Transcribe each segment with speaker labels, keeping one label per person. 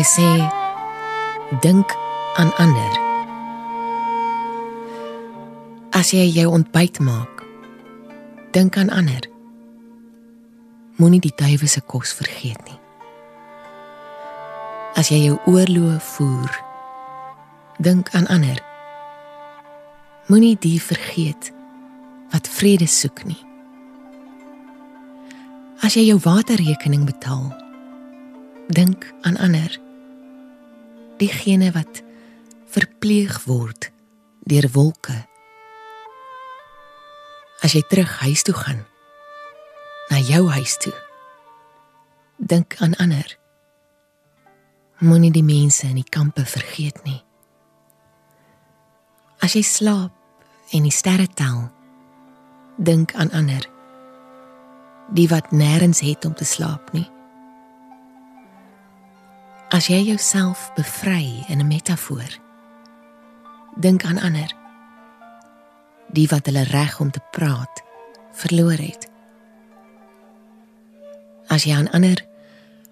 Speaker 1: Hy sê dink aan ander. As jy jou ontbyt maak, dink aan ander. Moenie die duiwe se kos vergeet nie. As jy jou oorloë voer, dink aan ander. Moenie die vergeet wat vrede soek nie. As jy jou waterrekening betaal, dink aan ander. Diegene wat verpleeg word deur wolke. As jy terug huis toe gaan, na jou huis toe, dink aan ander. Moenie die mense in die kampe vergeet nie. As jy slaap en die sterre tel, dink aan ander die wat nêrens het om te slaap nie. As jy jouself bevry in 'n metafoor, dink aan ander. Die wat hulle reg om te praat verloor het. As jy aan ander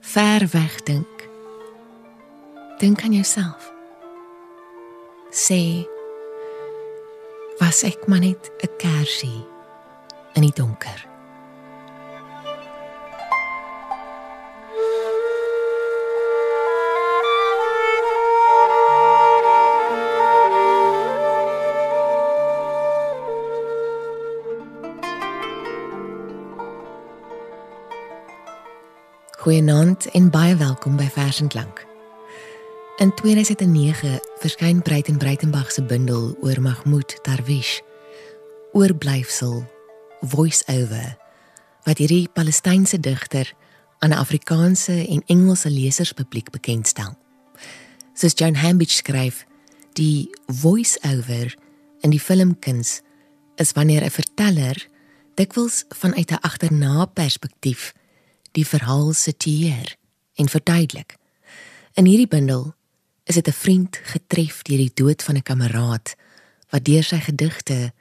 Speaker 1: ver weg dink, dink aan jouself. Sê was ek maar net 'n kersie in die donker. Goeienaand en baie welkom by Vers en Klank. In 2009 verskyn Breiten Breitenberg se bundel oor Mahmoud Darwish, oorblyfsel Voice Over, wat hierdie Palestynse digter aan 'n Afrikaanse en Engelse leserspubliek bekendstel. Soos Joan Hambidge skryf, die voice over in die filmkuns is wanneer 'n verteller dikwels vanuit 'n agterna perspektief die verhaal siteer en verduidelik. In hierdie bundel is dit 'n vriend getref deur die dood van 'n kameraad wat deur sy gedigte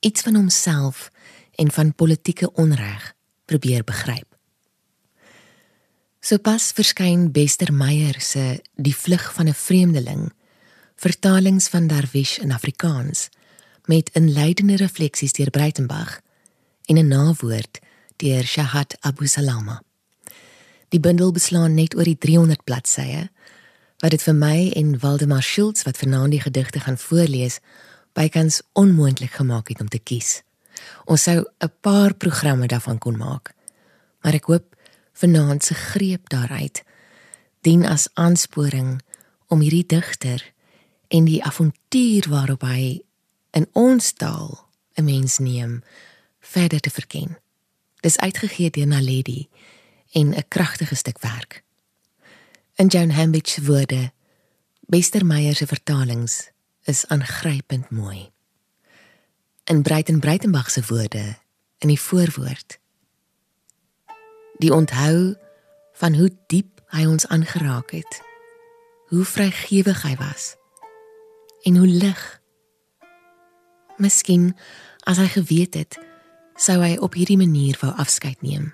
Speaker 1: iets van homself en van politieke onreg probeer begryp. Sopas verskyn Bester Meyer se Die vlug van 'n vreemdeling, vertalings van Darwish in Afrikaans met inleidende refleksies deur Breitenberg en 'n nawoord deur Shahat Abu Salama. Die bundel beslaan net oor die 300 bladsye wat dit vir my en Waldemar Schultz wat vanaand die gedigte gaan voorlees bykans onmoontlik gemaak het om te kies. Ons sou 'n paar programme daarvan kon maak. Maar ek hoop vanaand se greep daaruit dien as aansporing om hierdie digter en die avontuur waarop hy in ons taal 'n mens neem verder te verken. Dis uitgegee deur Naledi en 'n kragtige stuk werk. In Joan Hambidge se woorde, Bester Meyer se vertalings is aangrypend mooi. In Breiten Breitenberg se woorde in die voorwoord. Die onthou van hoe diep hy ons aangeraak het. Hoe vrygewig hy was. En hoe lig. Miskien as hy geweet het, sou hy op hierdie manier wou afskeid neem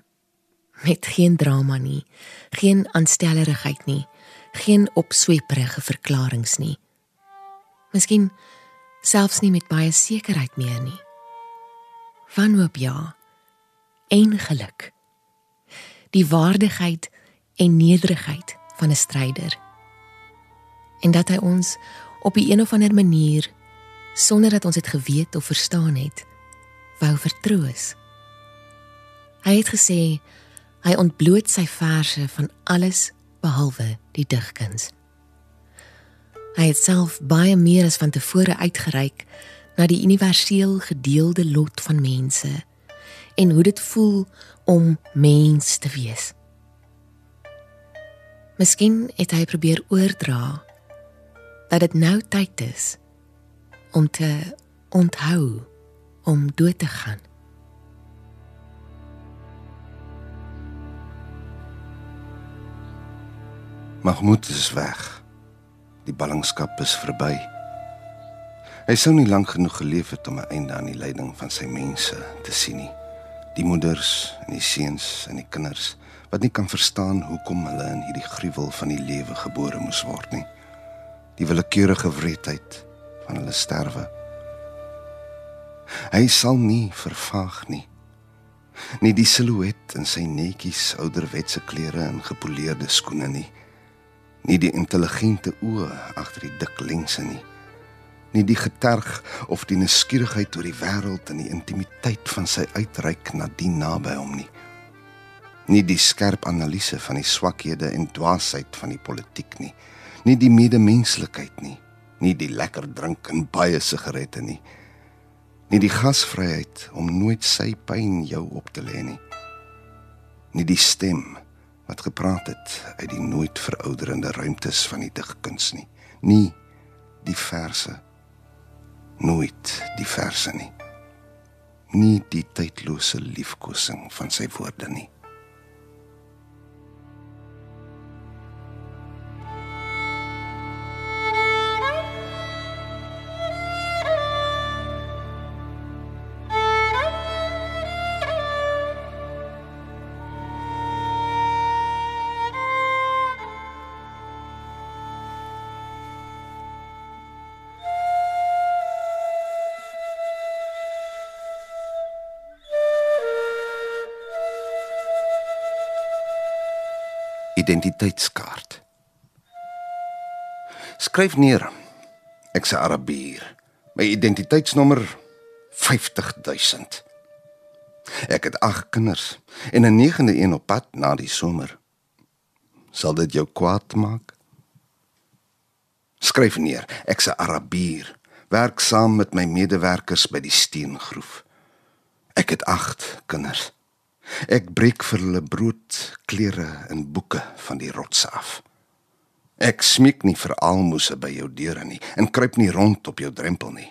Speaker 1: met geen drama nie, geen aanstellerigheid nie, geen opsweperige verklaringe nie. Miskien selfs nie met baie sekerheid meer nie. Wanhoop ja, en geluk. Die waardigheid en nederigheid van 'n stryder. En dat hy ons op 'n of ander manier sonder dat ons dit geweet of verstaan het, wou vertroos. Hy het gesê Hy ontbloot sy verse van alles behalwe die digkuns. Hy het self baie meer as van tevore uitgereik na die universeel gedeelde lot van mense en hoe dit voel om mens te wees. Miskien het hy probeer oordra dat dit nou tyd is om te onthou om dood te gaan.
Speaker 2: Mahmoud is weg. Die ballingskap is verby. Hy sou nie lank genoeg geleef het om 'n einde aan die lyding van sy mense te sien nie. Die moeders en die seuns en die kinders wat nie kan verstaan hoekom hulle in hierdie gruwel van die lewe gebore moes word nie. Die willekeurige wreedheid van hulle sterwe. Hy sal nie vervaag nie. Nie die silhouet in sy netjies ouderwetse klere en gepoleerde skoene nie. Nie die intelligente oë agter die dik lense nie. Nie die geterg of die nuuskierigheid oor die wêreld en die intimiteit van sy uitreik na die naby hom nie nie die skerp analise van die swakhede en dwaasheid van die politiek nie nie die medemenslikheid nie nie die lekker drink en baie sigarette nie nie die gasvryheid om nooit sy pyn jou op te lê nie. Nie die stem wat gepraat het uit die nooit verouderende ruimtes van die digkuns nie. Nie die verse. Nooit die verse nie. Nie die tydlose liefkosing van sy woorde nie identiteitskaart. Skryf neer. Ek's 'n Arabier. My identiteitsnommer 50000. Ek het 8 kinders en 'n negende een op pad na die somer. Sal dit jou kwaad maak? Skryf neer. Ek's 'n Arabier. Werk saam met my medewerkers by die steengroef. Ek het 8 kinders. Ek breek vir hulle brood, klere en boeke van die rots af. Ek smeek nie vir almoses by jou deure nie en kruip nie rond op jou drempel nie.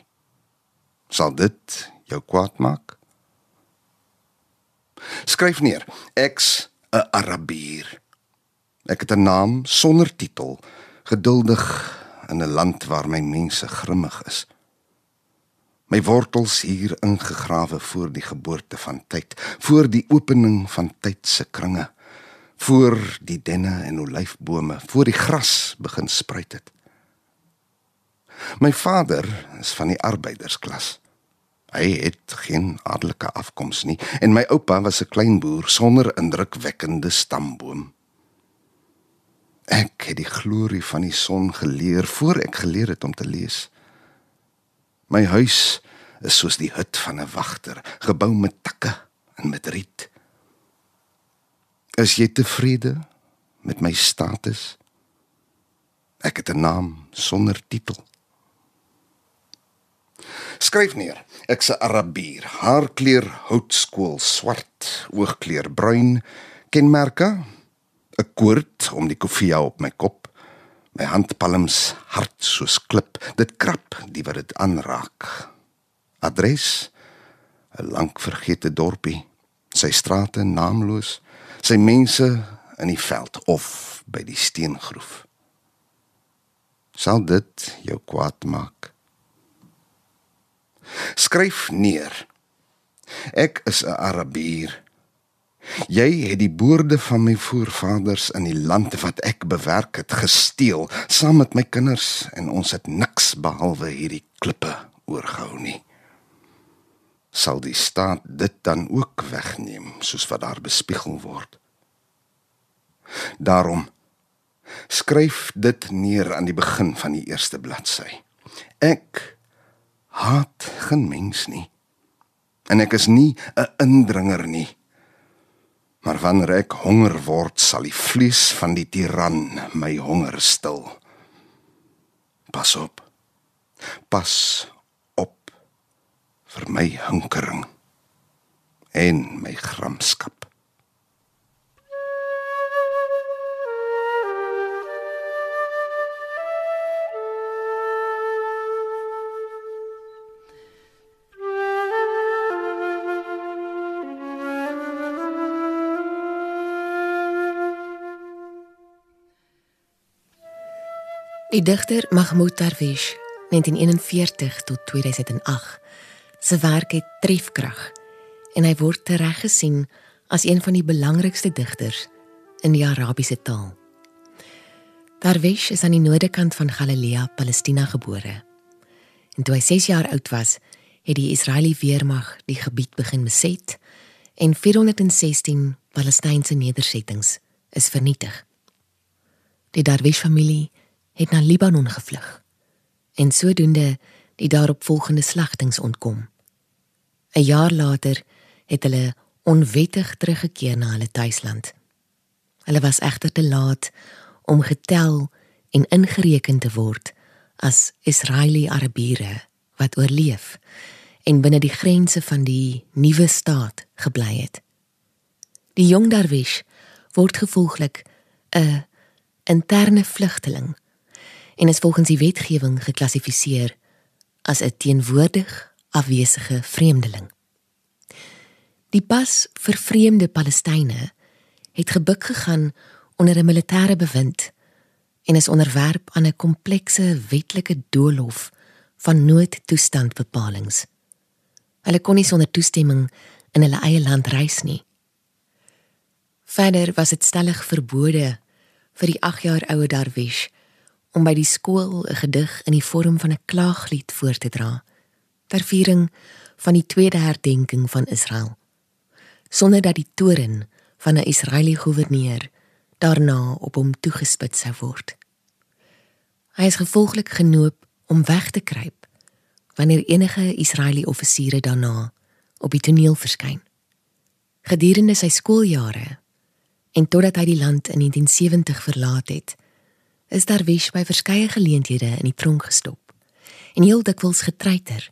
Speaker 2: Sal dit jou kwaad maak? Skryf neer: Ek's 'n Arabier. Ek het 'n naam sonder titel, geduldig in 'n land waar my mense grimmig is. My wortels hier ingegrawe voor die geboorte van tyd, voor die opening van tyd se kringe, voor die denne en olyfbome, voor die gras begin spruit het. My vader is van die arbeidersklas. Hy het geen adelike afkoms nie en my oupa was 'n klein boer sonder indrukwekkende stamboom. Ek het die glorie van die son geleer voor ek geleer het om te lees. My huis is soos die hut van 'n wagter, gebou met takke en met riet. Is jy tevrede met my status? Ek het 'n naam sonder titel. Skryf neer. Ek's 'n Arabier. Haarkleur houtskool swart, oogkleur bruin, kenmerke 'n koord om die koffie op my kop My handpalms hard soos klip. Dit krap die wat dit aanraak. Adres: 'n lank vergete dorpie. Sy strate naamloos. Sy mense in die veld of by die steengroef. Sal dit jou kwaad maak? Skryf neer. Ek is 'n Arabier. Jy het die boorde van my voorvaders in die land wat ek bewerk het gesteel saam met my kinders en ons het niks behalwe hierdie klippe oorgehou nie. Sal die staat dit dan ook wegneem soos wat daar bespiegel word? Daarom skryf dit neer aan die begin van die eerste bladsy. Ek haat geen mens nie. En ek is nie 'n indringer nie. Maar wanneer ek honger word, sal die vlees van die tiran my honger stil. Pas op. Pas op vir my hinkering en my gramskap.
Speaker 1: Die digter Mahmoud Darwish, 1941 tot 2008, se werk het trefkrag en hy word tereg gesien as een van die belangrikste digters in die Arabiese taal. Darwish is aan die noordekant van Galilea, Palestina gebore. En toe hy 6 jaar oud was, het die Israeliese weermag die gebied begin beset en 416 Palestynse nedersettings is vernietig. Die Darwish familie het na Libanon gevlug en sodoende die daaropvolgende slagtings ontkom. 'n Jaar later het hulle onwettig teruggekeer na hulle tuisland. Hulle was egter te laat om getel en ingereken te word as Israeliese Arabiere wat oorleef en binne die grense van die nuwe staat gebly het. Die jong Darwish word gevolglik 'n interne vlugteling en is volgens die wetgewing geklassifiseer as 'n teenwoordig afwesige vreemdeling. Die pas vir vreemde Palestynë het gebuk gegaan onder 'n militêre bewind en is onderwerp aan 'n komplekse wetlike doolhof van noodtoestandbepalings. Hulle kon nie sonder toestemming in hulle eie land reis nie. Verder was dit stellig verbode vir die 8 jaar oue Darwish om by die skool 'n gedig in die vorm van 'n klaaglied voor te dra ter viering van die tweede herdenking van Israel sonder dat die toren van 'n Israeliese goewerneur daarna op hom toegespits sou word. Hy is gevolglik genoop om weg te kruip wanneer enige Israeliese offisiere daarna op die toneel verskyn. Gedurende sy skooljare en totdat hy die land in 1970 verlaat het, is Darwish by verskeie geleenthede in die tronk gestop en heel dikwels getreiter,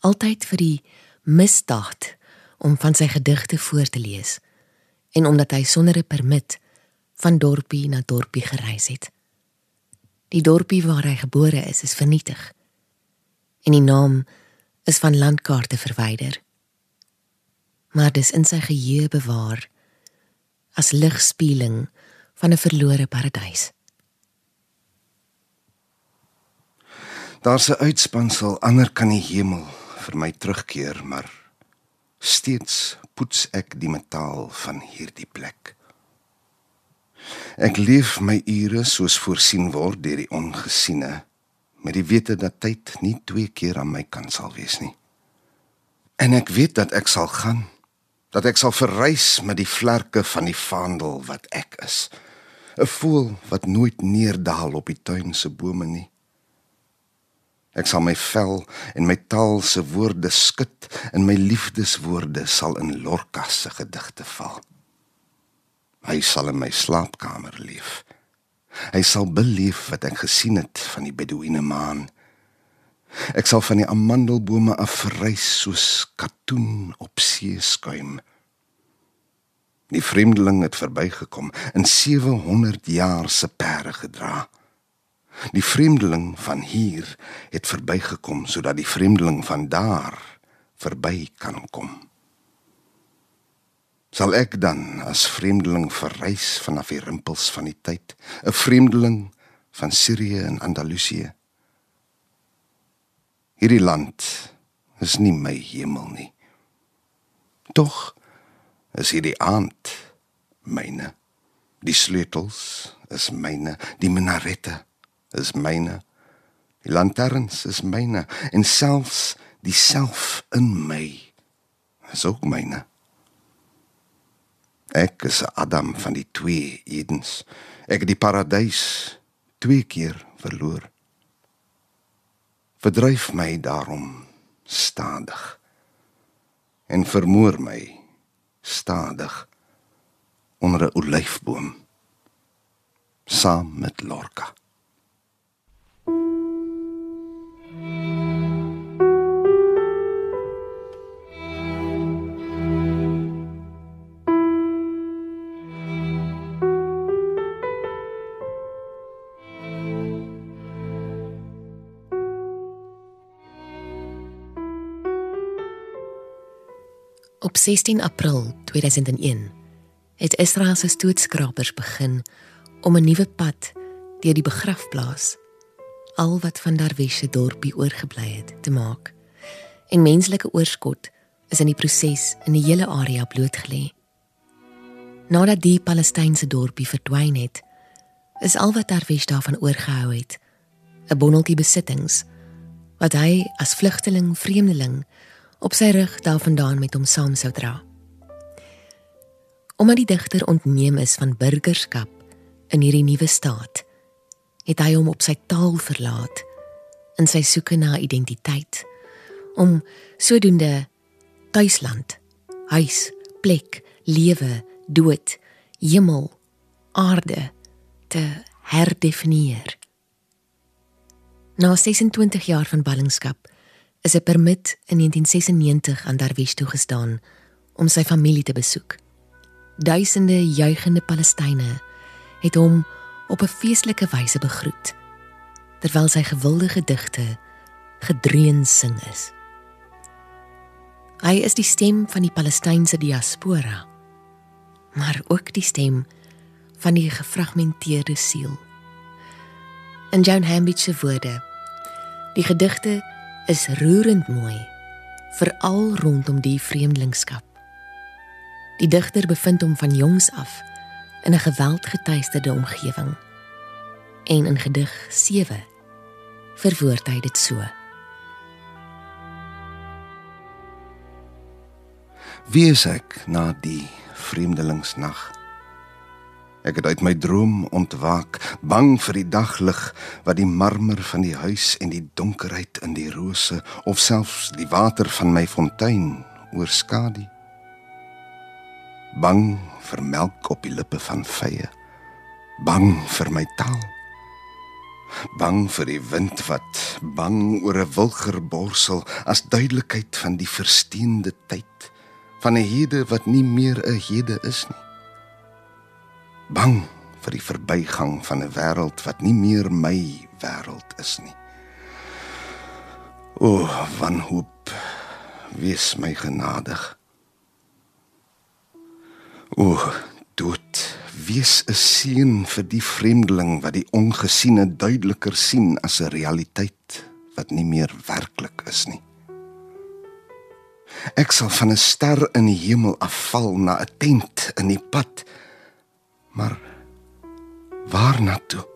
Speaker 1: altyd vir die misdaad om van sy gedigte voor te lees en omdat hy sonder 'n permit van dorpie na dorpie gereis het. Die dorpie waar hy gebore is, is vernietig. En die naam is van landkaarte verwyder. Maar dis in sy geheue bewaar as ligspieeling van 'n verlore paradys.
Speaker 2: Daar's 'n uitspansel ander kan die hemel vir my terugkeer, maar steeds poets ek die metaal van hierdie plek. Ek leef my ure soos voorsien word deur die ongesiene met die wete dat tyd nie twee keer aan my kant sal wees nie. En ek weet dat ek sal gaan, dat ek sal verrys met die vlerke van die vaandel wat ek is. 'n Voël wat nooit neerdaal op die tuin se bome nie. Ek sal my vel en my taal se woorde skud en my liefdeswoorde sal in Lorca se gedigte val. Hy sal in my slaapkamer leef. Hy sal beleef wat ek gesien het van die beduïne maan. Ek sal van die amandelbome afreis soos katoen op see skuim. Die vreemdeling het verbygekom in 700 jaar se perde gedra. Die vreemdeling van hier het verbygekom sodat die vreemdeling van daar verby kan kom sal ek dan as vreemdeling verreis vanaf die rimpels van die tyd, 'n vreemdeling van Sirië en Andalusië. Hierdie land is nie my hemel nie. Tog is hierdie aand myne. Die sleutels is myne, die minarette is myne. Die lanterns is myne en selfs die self in my is ook myne. Ek is Adam van die twee Edens. Ek het die paradys twee keer verloor. Verdryf my daarom stadig en vermoor my stadig onder 'n olyfboom saam met Lorca.
Speaker 1: Op 16 April 2001 het Israel se stootskrapers begin om 'n nuwe pad deur die begrafplaas al wat van Darwish se dorpie oorgebly het te maak. En menslike oorskot is in die proses in die hele area blootgelê. Nadat die Palestynse dorpie verdwyn het, is al wat Darwish daarvan oorgehou het, 'n bondeltjie besittings wat hy as vlugteling vreemdeling op sy rug daarvandaan met hom saam sou dra. Omdat die digter ontneem is van burgerskap in hierdie nuwe staat, het hy hom op sy taal verlaat in sy soeke na identiteit om sodoende tuisland, huis, plek, lewe, dood, hemel, aarde te herdefinieer. Na 26 jaar van ballingskap is 'n permit in 1996 aan Darwish toegestaan om sy familie te besoek. Duisende juigende Palestynë het hom op 'n feestelike wyse begroet terwyl sy gewilde gedigte gedreun sing is. Hy is die stem van die Palestynse diaspora, maar ook die stem van die gefragmenteerde siel. In Joan Hambidge se woorde, die gedigte is roerend mooi, veral rondom die vreemdelingskap. Die digter bevind hom van jongs af in 'n geweldgetuisterde omgewing. En in gedig 7 verwoord hy dit so.
Speaker 2: Wie is ek na die vreemdelingsnag? Ek het uit my droom ontwaak, bang vir die daglig wat die marmer van die huis en die donkerheid in die rose of selfs die water van my fontein oorskadu. Bang vir melk op die lippe van vye. Bang vir my taal. Bang vir die wind wat bang oor 'n wilger borsel as duidelikheid van die versteende tyd van 'n hede wat nie meer 'n hede is nie bang vir die verbygang van 'n wêreld wat nie meer my wêreld is nie. O, wanhoop, wees my genadig. O, dood, wees 'n seën vir die vreemdeling wat die ongesiene duideliker sien as 'n realiteit wat nie meer werklik is nie. Ek sal van 'n ster in die hemel afval na 'n tent in die pad Maar waar na toe?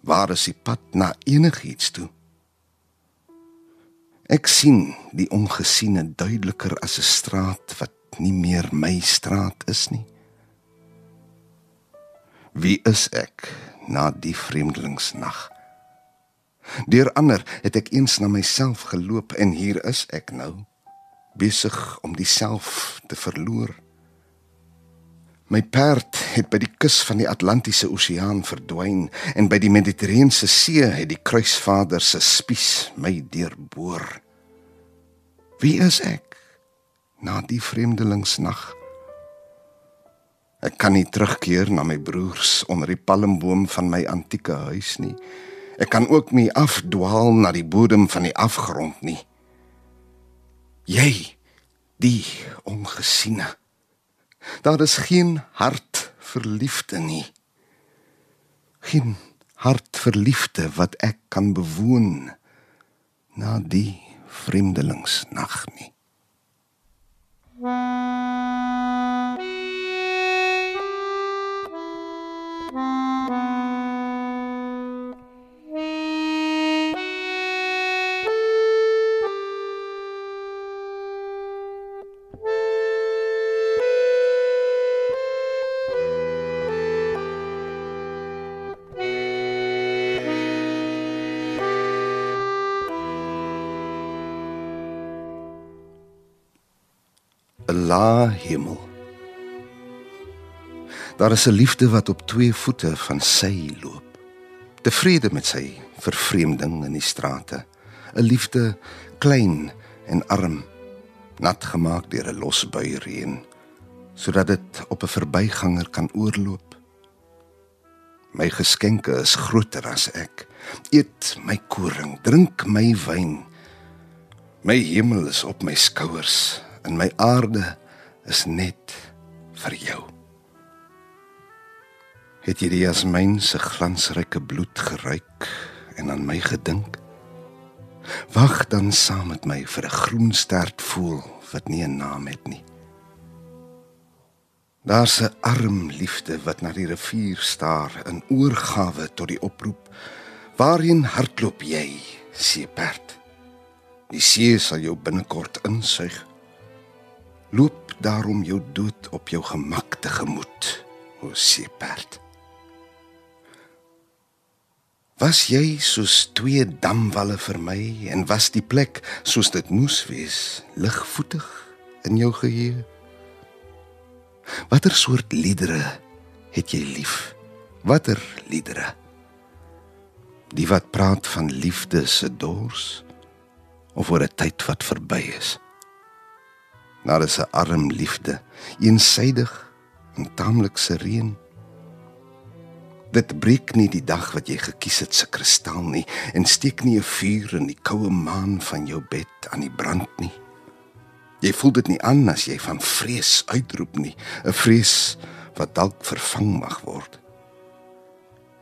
Speaker 2: Waar is die pad na enigiets toe? Ek sien die ongesiene duideliker as 'n straat wat nie meer my straat is nie. Wie is ek na die vreemdelingsnag? Deur ander het ek eens na myself geloop en hier is ek nou besig om diself te verloor. My perd het by die kus van die Atlantiese Oseaan verdwyn en by die Mediterrane See het die kruisvader se spies my deurboor. Wie is ek na die vreemdelingsnag? Ek kan nie terugkeer na my broers onder die palmboom van my antieke huis nie. Ek kan ook nie afdwaal na die bodem van die afgrond nie. Jy, die ongesiene Daar is geen hart vir liefde nie. Geen hart vir liefde wat ek kan bewoon na die vreemdelingsnag nie. Thank you. La hemel. Daar is 'n liefde wat op twee voete van sy loop. Tevrede met sy vervreemding in die strate. 'n Liefde klein en arm, nat gemaak deur 'n losbui reën, sodat dit op 'n verbyganger kan oorloop. My geskenke is groter as ek. Eet my koring, drink my wyn. My hemel is op my skouers en my aarde is net vir jou. Het jy die jasmijn se glansryke bloed geruik en aan my gedink? Wag dan saam met my vir 'n groen stert voel wat nie 'n naam het nie. Daar's 'n arm liefde wat na die rivier staar in oorgawe tot die oproep. Waarheen hardloop jy, seeperd? Die see sal jou binnekort insuig. Loop daarom jou dood op jou gemak te gemoed, o seeperd. Was jy soos twee damwalle vir my en was die plek soos dit moes wees, ligvoetig in jou geheue? Watter soort liedere het jy lief? Watter liedere? Die wat praat van liefde se dors of oor 'n tyd wat verby is? Daar is 'n arm liefde, eensydig en taamlik sereen. Dit breek nie die dag wat jy gekies het se kristal nie en steek nie 'n vuur in die koue maan van jou bed aan die brand nie. Jy voel dit nie aan as jy van vrees uitroep nie, 'n vrees wat dalk vervang mag word.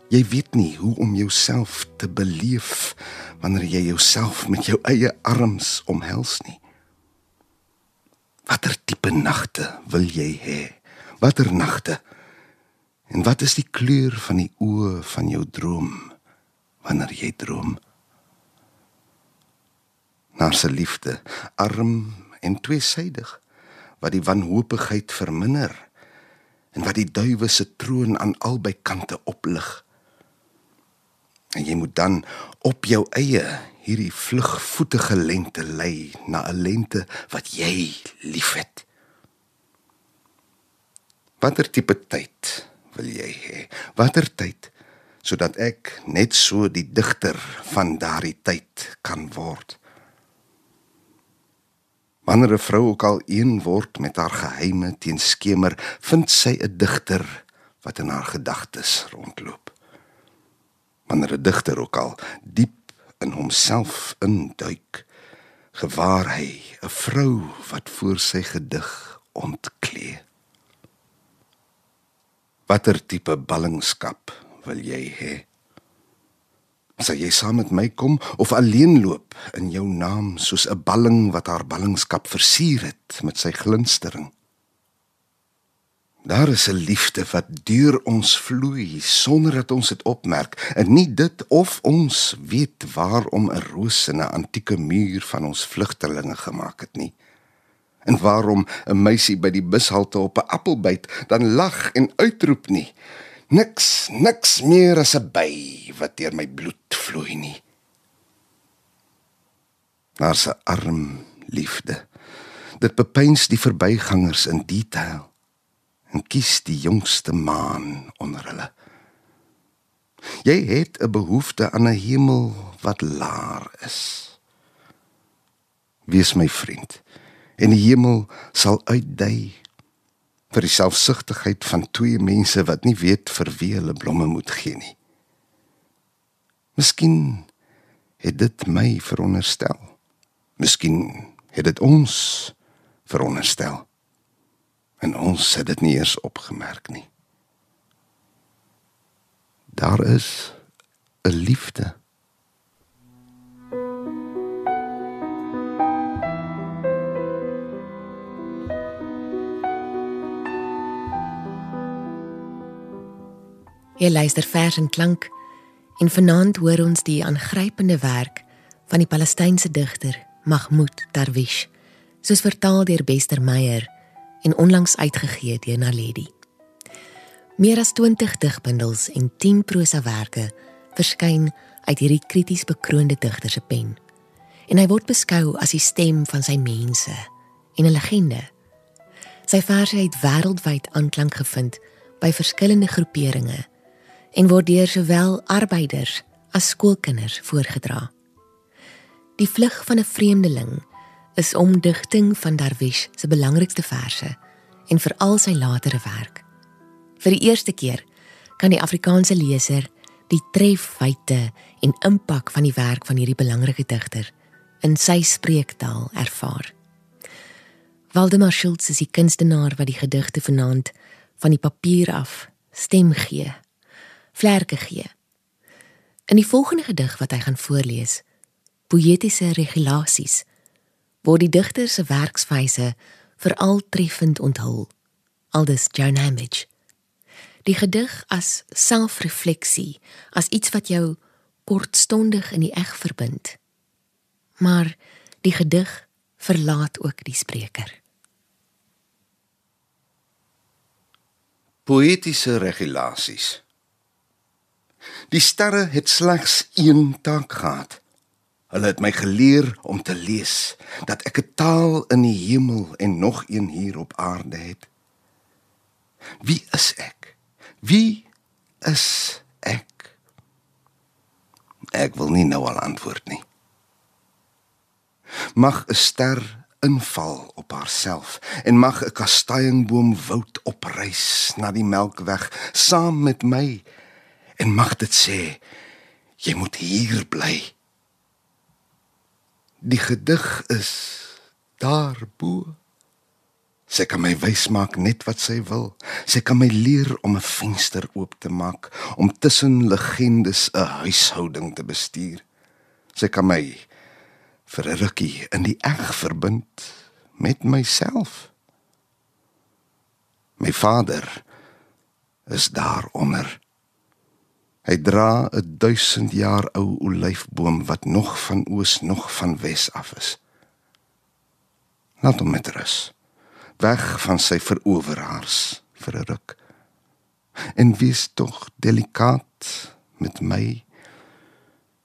Speaker 2: Jy weet nie hoe om jouself te beleef wanneer jy jouself met jou eie arms omhels nie. Watter tipe nagte wil jy hê? Watter nagte? En wat is die kleur van die oë van jou droom wanneer jy droom? Na se liefde, arm en tweesydig, wat die wanhoopigheid verminder en wat die duiwe se troon aan albei kante oplig. En jy moet dan op jou eie hierdie vlugvoetige lente lei na 'n lente wat jy liefhet. Watter tipe tyd wil jy hê? Watter tyd sodat ek net so die digter van daardie tyd kan word? Wanneer 'n vrou ook al een word met haar geheime teen skemer, vind sy 'n digter wat in haar gedagtes rondloop. Wanneer 'n digter ook al diep in homself induik, gewaar hy 'n vrou wat voor sy gedig ontklee. Watter tipe ballingskap wil jy hê? Sal jy saam met my kom of alleen loop in jou naam soos 'n balling wat haar ballingskap versier het met sy glinstering? Daar is 'n liefde wat deur ons vloei sonder dat ons dit opmerk en nie dit of ons weet waarom 'n roos 'n antieke muur van ons vlugtelinge gemaak het nie en waarom 'n meisie by die bushalte op 'n appel byt, dan lag en uitroep nie. Niks, niks meer as 'n by wat deur my bloed vloei nie. Daar's 'n arm liefde. Dit bepeins die verbygangers in detail en kies die jongste maan onder hulle. Jy het 'n behoefte aan 'n hemel wat laar is. Wees my vriend en die hemel sal uitdui vir die selfsugtigheid van twee mense wat nie weet vir wie hulle blomme moet gee nie. Miskien het dit my veronderstel. Miskien het dit ons veronderstel. En ons het dit nie eers opgemerk nie. Daar is 'n liefde
Speaker 1: Jy luister vers en klank en vanaand hoor ons die aangrypende werk van die Palestynse digter Mahmoud Darwish, soos vertaal deur Bester Meyer en onlangs uitgegee deur Naledi. Meer as 20 digbundels en 10 prosawerke verskyn uit hierdie krities bekroonde digter se pen. En hy word beskou as die stem van sy mense en 'n legende. Sy verse het wêreldwyd aanklank gevind by verskillende groeperinge en word deur sowel arbeiders as skoolkinders voorgedra. Die vlug van 'n vreemdeling is omdigting van Darwish se belangrikste verse en veral sy latere werk. Vir die eerste keer kan die Afrikaanse leser die trefwyte en impak van die werk van hierdie belangrike digter in sy spreektaal ervaar. Waldemar Schultz is die kunstenaar wat die gedigte vanaand van die papier af stem gee vlerke gee. In die volgende gedig wat hy gaan voorlees, poëtiese regulasies, word die digter se werkswyse veral treffend onthul Aldus Joan Hambidge. Die gedig as selfrefleksie, as iets wat jou kortstondig in die eg verbind. Maar die gedig verlaat ook die spreker.
Speaker 2: Poëtiese regulasies. Die sterre het slegs een taak gehad. Hulle het my geleer om te lees dat ek 'n taal in die hemel en nog een hier op aarde het. Wie is ek? Wie is ek? Ek wil nie nou al antwoord nie. Mag 'n ster inval op haarself en mag 'n kastanjeboom woud opreis na die Melkweg saam met my en mag dit sê jy moet hier bly. Die gedig is daarbo. Sy kan my wys maak net wat sy wil. Sy kan my leer om 'n venster oop te maak, om tussen legendes 'n huishouding te bestuur. Sy kan my vir 'n rukkie in die eg verbind met myself. My vader is daaronder. Hy dra 'n 1000 jaar ou olyfboom wat nog van oos nog van wes af is. Laat hom met rus weg van sy veroweraars vir 'n ruk. En wees tog delikaat met my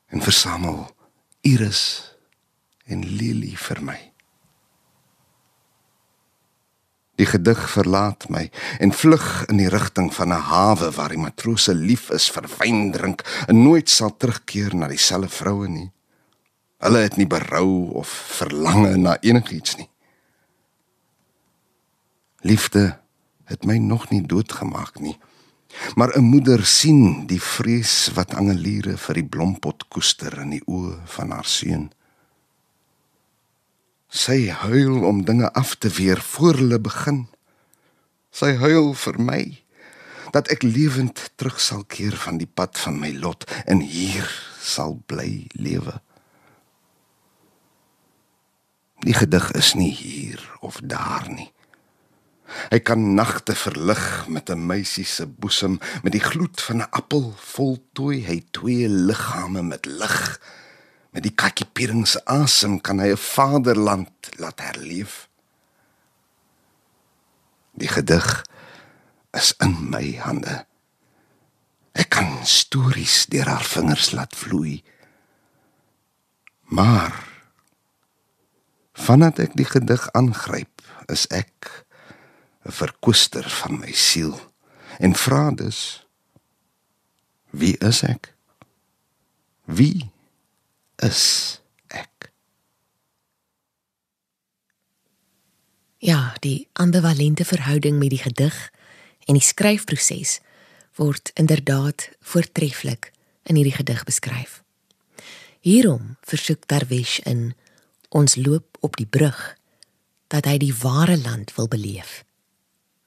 Speaker 2: en versamel iris en lilie vir my. Die gedig verlaat my en vlug in die rigting van 'n hawe waar die matrose lief is vir wyn drink en nooit sal terugkeer na dieselfde vroue nie. Hulle het nie berou of verlange na enigiets nie. Liefde het my nog nie doodgemaak nie. Maar 'n moeder sien die vrees wat angeliere vir die blompot koester in die oë van haar seun. Sy huil om dinge af te weer voor hulle begin. Sy huil vir my dat ek lewend terug sal keer van die pad van my lot en hier sal bly lewe. Die gedig is nie hier of daar nie. Hy kan nagte verlig met 'n meisie se boesem, met die gloed van 'n appel voltooi hy twee liggame met lig. Met die kakiepiering se asem kan hy 'n vaderland laat herleef. Die gedig is in my hande. Ek kan stories deur haar vingers laat vloei. Maar vandat ek die gedig aangryp, is ek 'n verkoester van my siel en vra dus wie is ek? Wie is ek?
Speaker 1: Ja, die ambivalente verhouding met die gedig en die skryfproses word inderdaad voortreffelik in hierdie gedig beskryf. Hierom versoek Darwish in ons loop op die brug dat hy die ware land wil beleef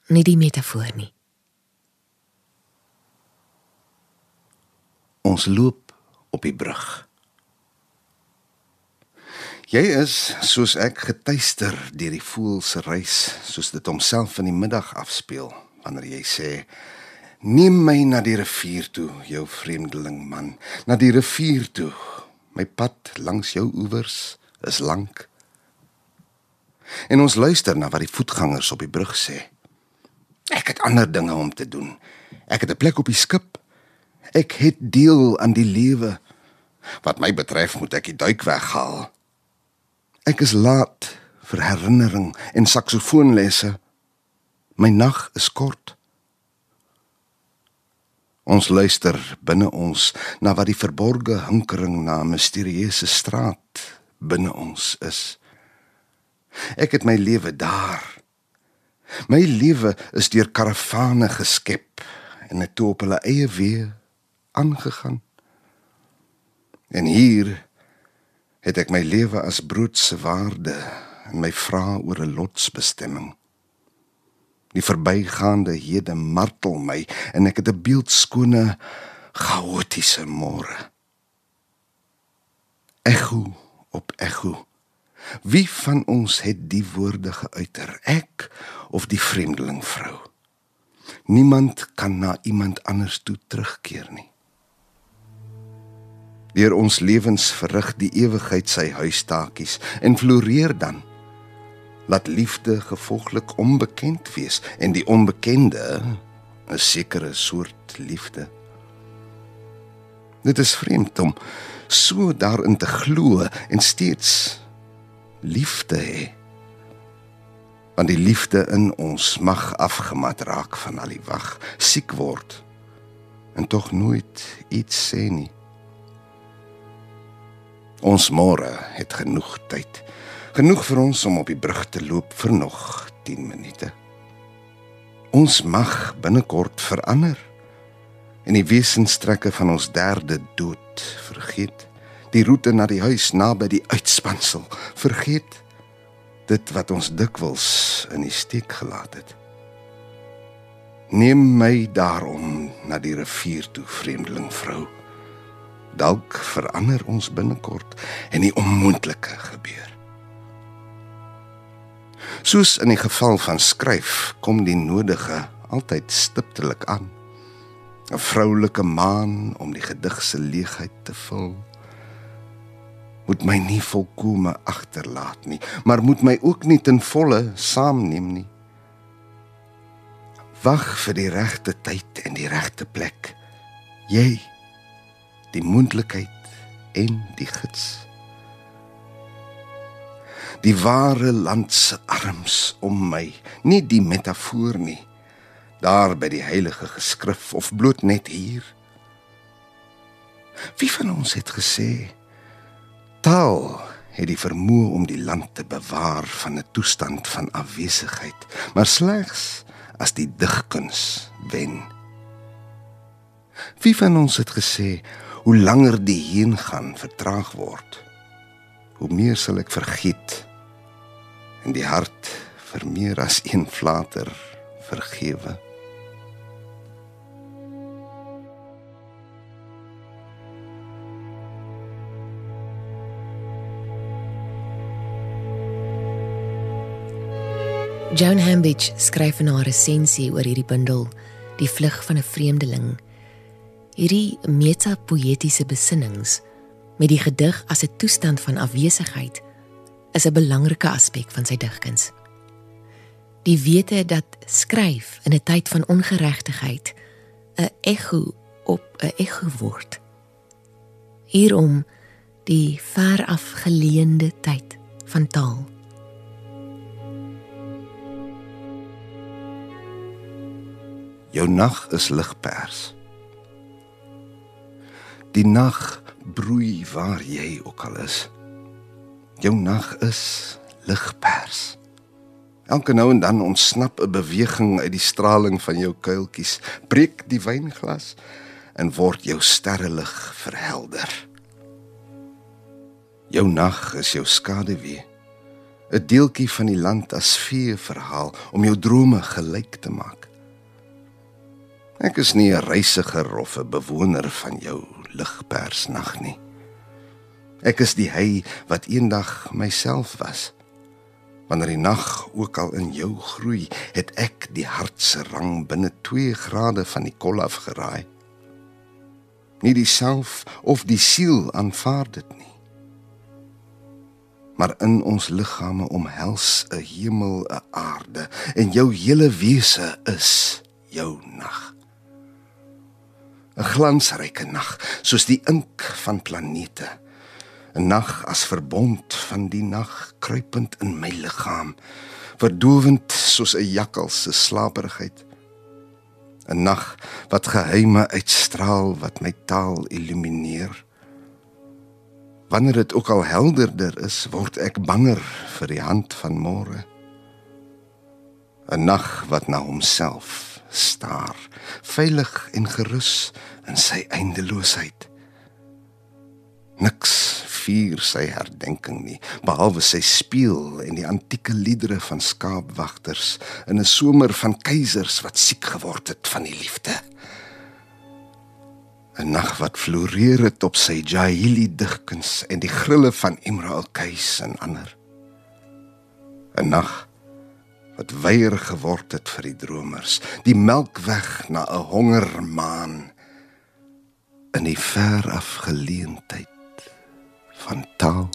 Speaker 1: nie die metafoor nie.
Speaker 2: Ons loop op die brug. Jy is soos ek getuister deur die voël se reis, soos dit homself in die middag afspeel wanneer jy sê: "Neem my na die rivier toe, jou vreemdeling man, na die rivier toe. My pad langs jou oewers is lank." En ons luister na wat die voetgangers op die brug sê. Ek het ander dinge om te doen. Ek het 'n plek op die skip. Ek het deel aan die lewe. Wat my betref, moet ek die duik weghaal. Ek is laat vir herinnering en saksofoonlesse. My nag is kort. Ons luister binne ons na wat die verborgde hinkering na 'n misterieuse straat binne ons is. Ek het my lewe daar My lewe is deur karavane geskep en het toe op hulle eie weë aangegaan. En hier het ek my lewe as broodse waarde en my vra oor 'n lotsbestemming. Die verbygaande hede martel my en ek het 'n beeldskone chaotiese môre. Ego op ego Wie van ons het die woorde geuiter? Ek of die vreemdeling vrou? Niemand kan na iemand anders toe terugkeer nie. Deur ons lewens verrig die ewigheid sy huistakies en floreer dan. Laat liefde gevolglik onbekend wees en die onbekende 'n sekere soort liefde. Dit is vreemd om so daarin te glo en steeds liefde hê. Want die liefde in ons mag afgemat raak van al die wag, siek word en tog nooit iets sê nie. Ons môre het genoeg tyd. Genoeg vir ons om op die brug te loop vir nog 10 minute. Ons mag binnekort verander en die wesenstrekke van ons derde dood vergeet die roete na die huis naby die uitspansel vergeet dit wat ons dikwels in die steek gelaat het neem my daarom na die rivier toe vreemdeling vrou dalk verander ons binnekort en die onmoontlike gebeur. Soos in die geval van skryf kom die nodige altyd stiptelik aan. 'n vroulike maan om die gedig se leegheid te vul moet my nie volkome agterlaat nie maar moet my ook nie ten volle saamneem nie. Wag vir die regte tyd en die regte plek. Jy die moontlikheid en die gids die ware land se arms om my nie die metafoor nie daar by die heilige geskrif of bloot net hier? Wie van ons het gesê taal het die vermoë om die land te bewaar van 'n toestand van afwesigheid, maar slegs as die digkuns wen. Wie van ons het gesê hoe langer die heen gaan vertraag word, hoe meer sal ek vergiet en die hart vir meer as een flater vergewe.
Speaker 1: Joan Hambidge skryf in haar resensie oor hierdie bundel Die vlug van 'n vreemdeling. Hierdie metapoëtiese besinnings met die gedig as 'n toestand van afwesigheid is 'n belangrike aspek van sy digkuns. Die wete dat skryf in 'n tyd van ongeregtigheid 'n ekko op 'n ekko word. Hierom die ver afgeleende tyd van taal.
Speaker 2: Jou nag is ligpers. Die nag broei waar jy ook al is. Jou nag is ligpers. Elke nou en dan ontsnap 'n beweging uit die straling van jou kuiltjies, breek die wynglas en word jou sterrelig verhelder. Jou nag is jou skaduwee. 'n Deeltjie van die land as vee verhaal om jou drome gelyk te maak. Ek is nie 'n reisiger of 'n bewoner van jou ligpersnag nie. Ek is die hy wat eendag myself was. Wanneer die nag ook al in jou groei, het ek die hart se rang binne 2 grade van die kol afgeraai. Nie die self of die siel aanvaar dit nie. Maar in ons liggame omhels 'n hemel, 'n aarde en jou hele wese is jou nag. 'n glansryke nag soos die ink van planete. 'n nag as verbond van die nag kruipend in my liggaam verdowend soos 'n jakkals se slaperigheid. 'n nag wat geheime uitstraal wat my taal illumineer. Wanneer dit ook al helderder is word ek banger vir die hand van môre. 'n nag wat na homself staar, veilig en gerus in sy eindeloosheid. Niks vier sy herdenking nie, behalwe sy spieël en die antieke liedere van skaapwagters in 'n somer van keisers wat siek geword het van die liefde. 'n Nag wat floreer het op sy Jahili digkuns en die grille van Imra al-Qais en ander. 'n Nag wat weier geword het vir die dromers, die melkweg na 'n hongermaan in die ver afgeleentheid van taal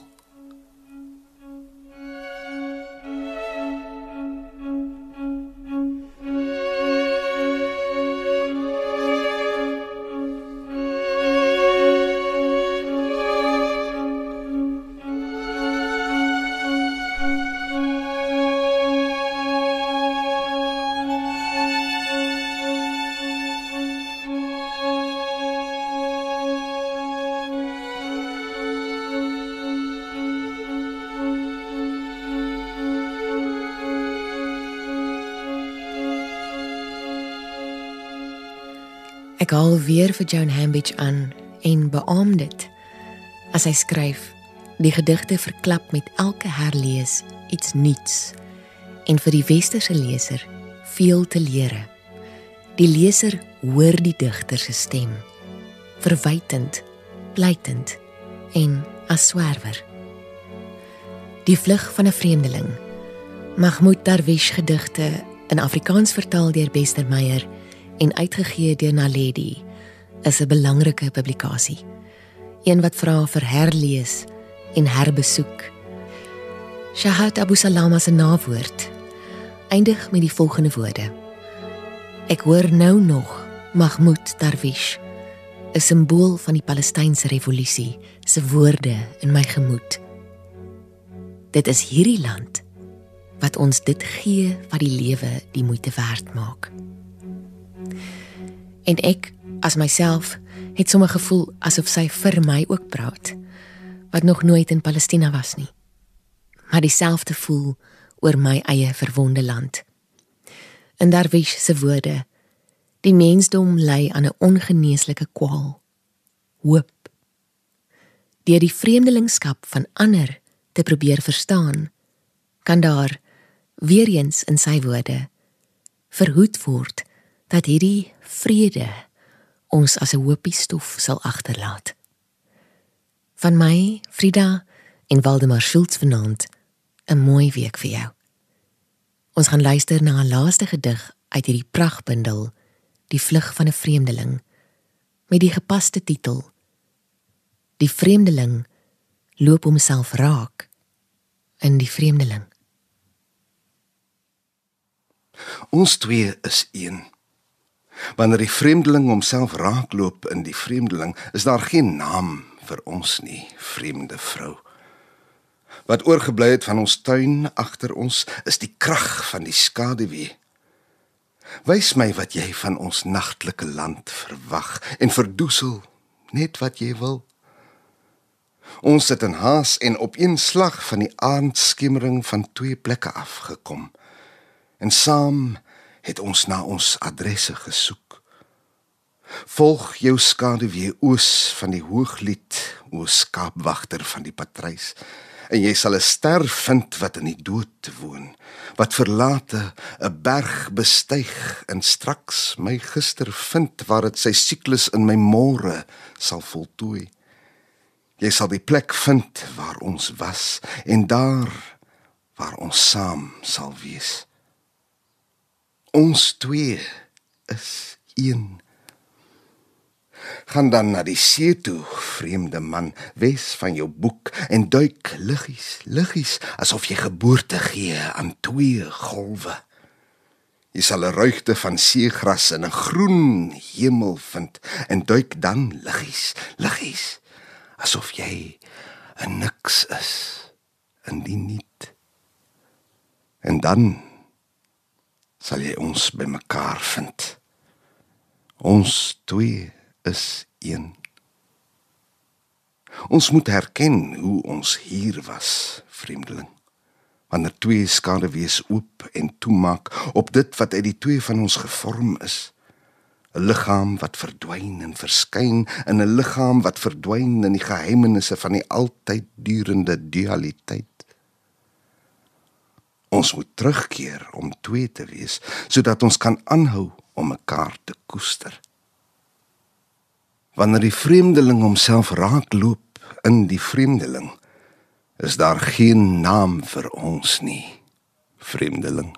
Speaker 1: Ek haal weer vir Joan Hambidge aan en beamoed dit. As hy skryf, die gedigte verklap met elke herlees iets nuuts en vir die westerse leser veel te leere. Die leser hoor die digter se stem, verwytend, pleitend en as swerwer. Die vlug van 'n vreemdeling. Mahmoud Darwish gedigte in Afrikaans vertaal deur Bester Meyer en uitgegee deur Naledi is 'n belangrike publikasie. Een wat vra vir herlees en herbesoek. Shahad Abu Salama se nawoord eindig met die volgende woorde: Ek hoor nou nog Mahmoud Darwish, 'n simbool van die Palestynse revolusie, se woorde in my gemoed. Dit is hierdie land wat ons dit gee wat die lewe die moeite werd maak. En ek, as myself, het sommer gevoel asof sy vir my ook praat wat nog nooit in Palestina was nie. Maar dieselfde voel oor my eie verwonde land. En Darwish se woorde: Die mensdom ly aan 'n ongeneeslike kwaal. Hoop. Deur die vreemdelingskap van ander te probeer verstaan, kan daar weer eens in sy woorde verhoed word dat hierdie vrede ons as 'n hoopie stof sal agterlaat. Van my, Frida en Waldemar Schultz vanaand 'n mooi week vir jou. Ons gaan luister na 'n laaste gedig uit hierdie pragbundel, Die vlug van 'n vreemdeling, met die gepaste titel Die vreemdeling loop homself raak in die vreemdeling.
Speaker 2: Ons twee is een. Wanneer die vreemdeling homself raakloop in die vreemdeling, is daar geen naam vir ons nie, vreemde vrou. Wat oorgebly het van ons tuin agter ons, is die krag van die skaduwee. Wys my wat jy van ons nagtelike land verwag en verdoesel net wat jy wil. Ons het in haas en op een slag van die aandskemering van twee plekke afgekom. En saam het ons na ons adresse gesoek. Volg jou skaduwee oos van die hooglied, o skaapwagter van die patrys, en jy sal 'n ster vind wat in die dood woon, wat verlate 'n berg bestyg en straks my gister vind waar dit sy siklus in my môre sal voltooi. Jy sal die plek vind waar ons was en daar waar ons saam sal wees. Ons twee is een. Gaan dan na die see toe, vreemde man, wes van jou boek en duik liggies, liggies asof jy geboorte gee aan twee golwe. Jy sal 'n ruigte van seegras in 'n groen hemel vind en duik dan liggies, liggies asof jy 'n niks is in die niet. En dan sal jy ons bymekaar vind. Ons twee is een. Ons moet herken hoe ons hier was, vreemdeling. Wanneer twee skade wees oop en toemaak op dit wat uit die twee van ons gevorm is. 'n Liggaam wat verdwyn en verskyn in 'n liggaam wat verdwyn in die geheimenisse van die altyd durende dualiteit. Ons moet terugkeer om twee te wees sodat ons kan aanhou om mekaar te koester. Wanneer die vreemdeling homself raakloop in die vreemdeling, is daar geen naam vir ons nie, vreemdeling.